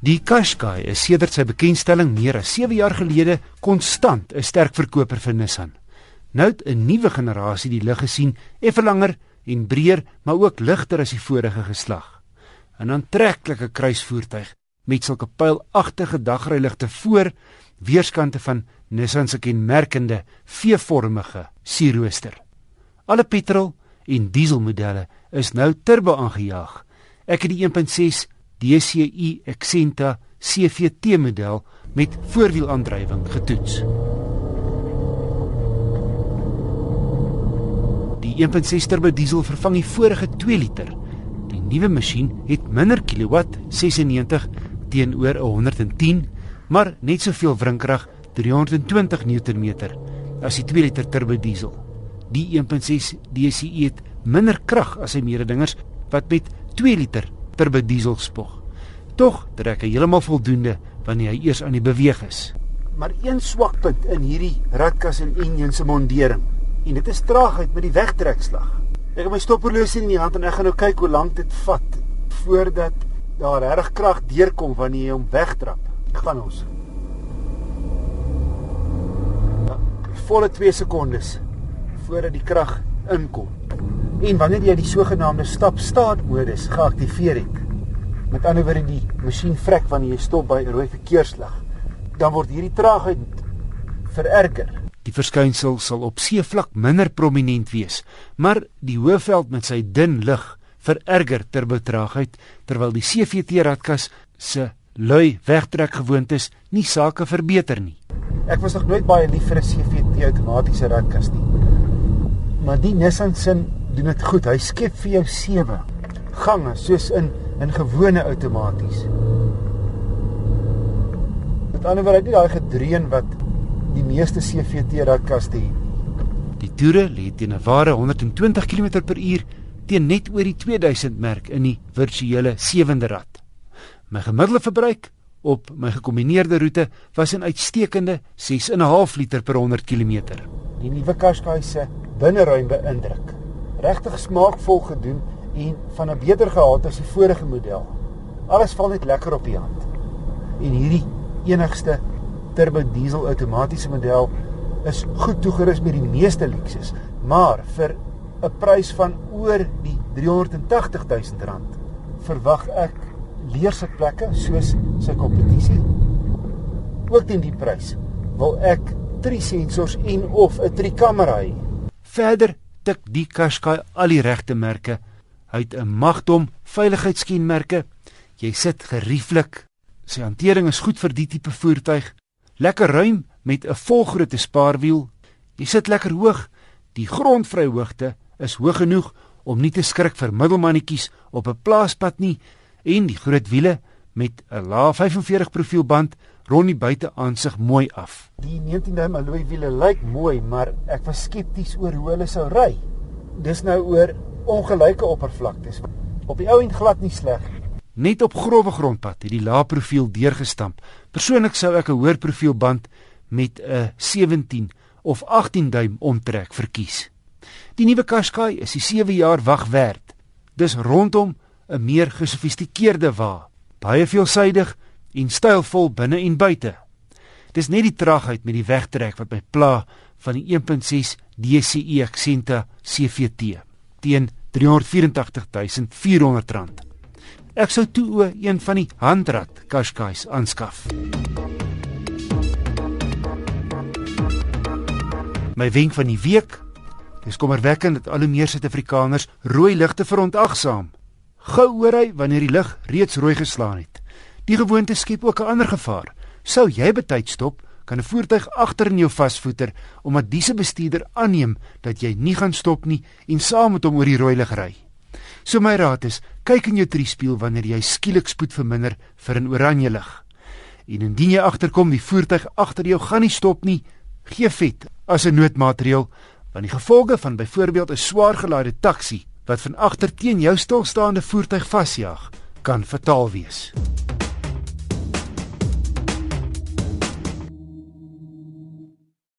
Die Qashqai is sedert sy bekendstelling meer as 7 jaar gelede konstant 'n sterk verkoper vir Nissan. Nou het 'n nuwe generasie die lig gesien, effe langer en breër, maar ook ligter as die vorige geslag. 'n Aantreklike kruisvoertuig met sulke pylagtige dagryligte voor weerskante van Nissan se kenmerkende V-vormige sierrooster. Alle petrol en dieselmodelle is nou turbo aangejaag. Ek het die 1.6 DCI Accenta CVT model met voorwielaandrywing getoets. Die 1.6 turbo diesel vervang die vorige 2 liter. Die nuwe masjien het minder kilowatt, 96 teenoor 110, maar net soveel wrinkrag, 320 Nm as die 2 liter turbo diesel. Die 1.6 DCI het minder krag as sy mededingers wat met 2 liter turbo diesel spog. Tog trek hy heeltemal voldoende wanneer hy eers aan die beweeg is. Maar een swakpunt in hierdie radkas en enjin se mondering en dit is traagheid met die wegtrekslag. Ek het my stopperlosie in die hand en ek gaan nou kyk hoe lank dit vat voordat daar reg krag deurkom wanneer jy hom wegtrap. Ek gaan ons. Ja, volle 2 sekondes voordat die krag inkom. En wanneer jy die sogenaamde stap-staat modus geaktiveer het, met ander woorde die masjien vrek wanneer jy stop by 'n rooi verkeerslig, dan word hierdie traagheid vererger. Die verskynsel sal op seevlak minder prominent wees, maar die Hoëveld met sy dun lig vererger ter betraagheid terwyl die CVT radkas se lui wegtrek gewoontes nie sake verbeter nie. Ek was nog nooit baie lief vir 'n CVT outomatiese radkas nie. Maar die Nissan sin doen dit goed. Hy skep vir jou sewe gange soos in in gewone outomaties. Met ander woorde, nie daai gedreun wat die meeste CVT radkaste het. Die toere lê teen 'n ware 120 km/h teen net oor die 2000 merk in die virtuele sewende rad. My gemiddelde verbruik op my gekombineerde roete was 'n uitstekende 6.5 liter per 100 km. Die nuwe Qashqai se binneruim beïndruk regtig smaakvol gedoen en van 'n beter gehalte as die vorige model. Alles val net lekker op die hand. En hierdie enigste turbo diesel outomatiese model is goed toegerus met die meeste luksus, maar vir 'n prys van oor die 380 000 rand verwag ek leersitplekke soos sy kompetisie. Ook teen die prys wil ek 3 sensors en of 'n 3 kamera hê. Verder tik die Qashqai al die regte merke. Hy het 'n magdom veiligheidskenmerke. Jy sit gerieflik. Sy hantering is goed vir die tipe voertuig. Lekker ruim met 'n volgrootte spaarwiel. Jy sit lekker hoog. Die grondvryhoogte is hoog genoeg om nie te skrik vir middelmannetjies op 'n plaaspad nie en die groot wiele met 'n lae 45 profielband rond die buiteaansig mooi af. Die 19 duim alloy wiele lyk mooi, maar ek was skepties oor hoe hulle sou ry. Dis nou oor ongelyke oppervlaktes. Op die ou end glad nie sleg nie. Net op grouwe grondpad het die lae profiel deurgestamp. Persoonlik sou ek 'n hoër profielband met 'n 17 of 18 duim omtrek verkies. Die nuwe Qashqai is die 7 jaar wag werd. Dis rondom 'n meer gesofistikeerde wa. Baie veelsidig en stylvol binne en buite. Dis net die traagheid met die wegtrek wat my pla van die 1.6 DCI Accenta CVT teen R384400. Ek sou toe een van die handrad Qashqai's aanskaf. My wenk van die week Dis kommerwekkend dat al hoe meer Suid-Afrikaners rooi ligte verontagsaam. Gou hoor hy wanneer die lig reeds rooi geslaan het. Die gewoonte skep ook 'n ander gevaar. Sou jy betyd stop, kan 'n voertuig agter in jou vasvoeter omdat diese bestuurder aanneem dat jy nie gaan stop nie en saam met hom oor die rooi lig ry. So my raad is, kyk in jou triespieël wanneer jy skielik spoed verminder vir 'n oranje lig. En indien jy agterkom die voertuig agter jou gaan nie stop nie, gee vet as 'n noodmaatreël want die gevolge van byvoorbeeld 'n swaar gelaaide taxi wat van agter teen jou stilstaande voertuig vasjaag kan fataal wees.